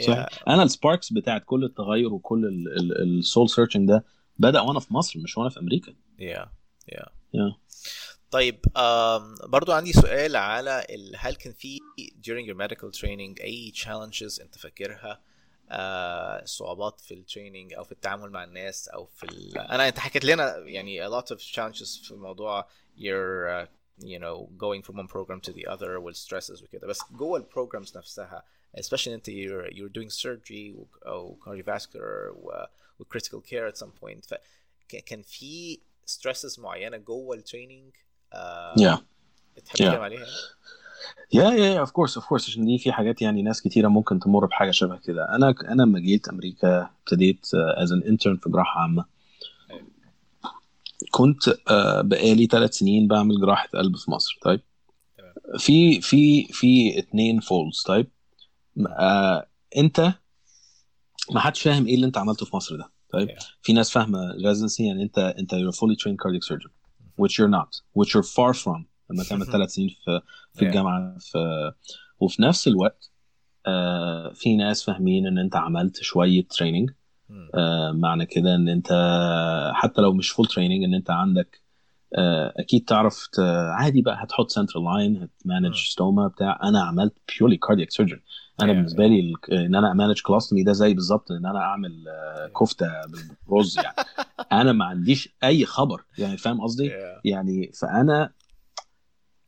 صحيح أنا ال sparks بتاعت كل التغير وكل ال soul searching ده بدأ وأنا في مصر مش وأنا في أمريكا. yeah yeah Yeah. طيب برضو عندي سؤال على. هل كان في during your medical training أي challenges أنت فاكرها؟ آه صعوبات في ال training أو في التعامل مع الناس أو في ال... أنا أنت حكيت لنا يعني a lot of challenges في موضوع your uh, you know going from one program to the other وال stresses وكده. بس جوه ال programs نفسها especially انت you're, you're doing surgery أو cardiovascular و, و critical care at some point فكان في stresses معينه جوه ال training Yeah. تحب Yeah. عليها؟ yeah yeah of course of course عشان دي في حاجات يعني ناس كتيرة ممكن تمر بحاجة شبه كده أنا أنا لما جيت أمريكا ابتديت as an intern في جراحة عامة أيوة. كنت آه، بقالي ثلاث سنين بعمل جراحة قلب في مصر طيب. في في في اتنين folds طيب آه انت ما حدش فاهم إيه اللي انت عملته في مصر ده طيب Yeah. في ناس فاهمة residency يعني انت انت you're a fully trained cardiac surgeon which you're not which you're far from لما تعمل. ثلاث سنين في في Yeah. الجامعة في وفي نفس الوقت آه في ناس فاهمين ان انت عملت شوية training مم. آه معنى كده ان انت حتى لو مش full training ان انت عندك أكيد تعرف ت- عادي بقى هتحط central line هت manage. stoma بتاع. أنا عملت purely cardiac surgeon أنا بالنسبة لي إن أنا ا manage colostomy ده زي بالظبط إن أنا أعمل آه، كفتة بالرز يعني. أنا ما عنديش أي خبرة يعني فاهم قصدي. يعني فأنا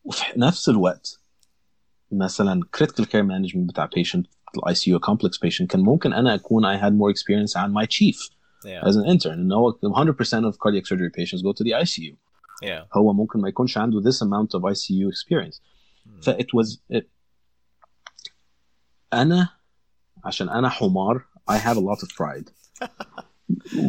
وفي نفس الوقت مثلا critical care management بتاع patient ال ICU complex patient كان ممكن أنا أكون I had more experience عن my chief Yeah. as an intern. إن هو 100% of cardiac surgery patients go to the ICU Yeah. هو ممكن ما يكونش عنده this amount of ICU experience مم. ف it was it أنا عشان أنا حمار I have a lot of pride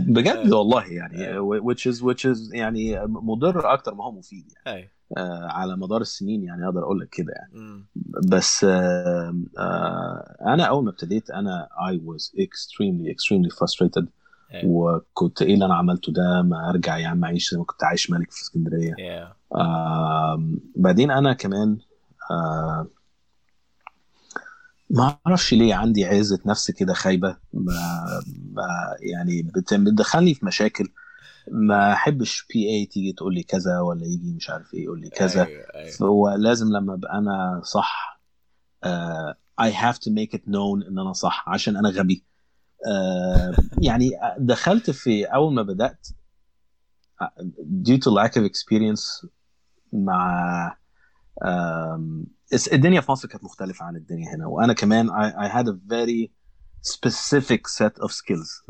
بجد والله يعني which is which is يعني مضر أكتر ما هو مفيد يعني أي. آه، على مدار السنين يعني أقدر أقول لك كده يعني مم. بس آه، آه، أنا أول ما ابتديت أنا I was extremely extremely frustrated وكنت إيه اللي أنا عملته ده ما أرجع يا عم أعيش زي ما كنت عايش ملك في اسكندرية Yeah. آم، بعدين أنا كمان آه، ما أعرفش ليه عندي عزة نفس كده خايبة ما ما يعني بت- بتدخلني في مشاكل ما أحبش بي اي تيجي تقول لي كذا ولا يجي مش عارف إيه يقول لي كذا أيوة. أيوة. هو لازم لما أبقى أنا صح آه I have to make it known إن أنا صح عشان أنا غبي آه يعني دخلت في أول ما بدأت آه، due to lack of experience مع الدنيا في مصر كانت مختلفة عن الدنيا هنا وأنا كمان I, I had a very specific set of skills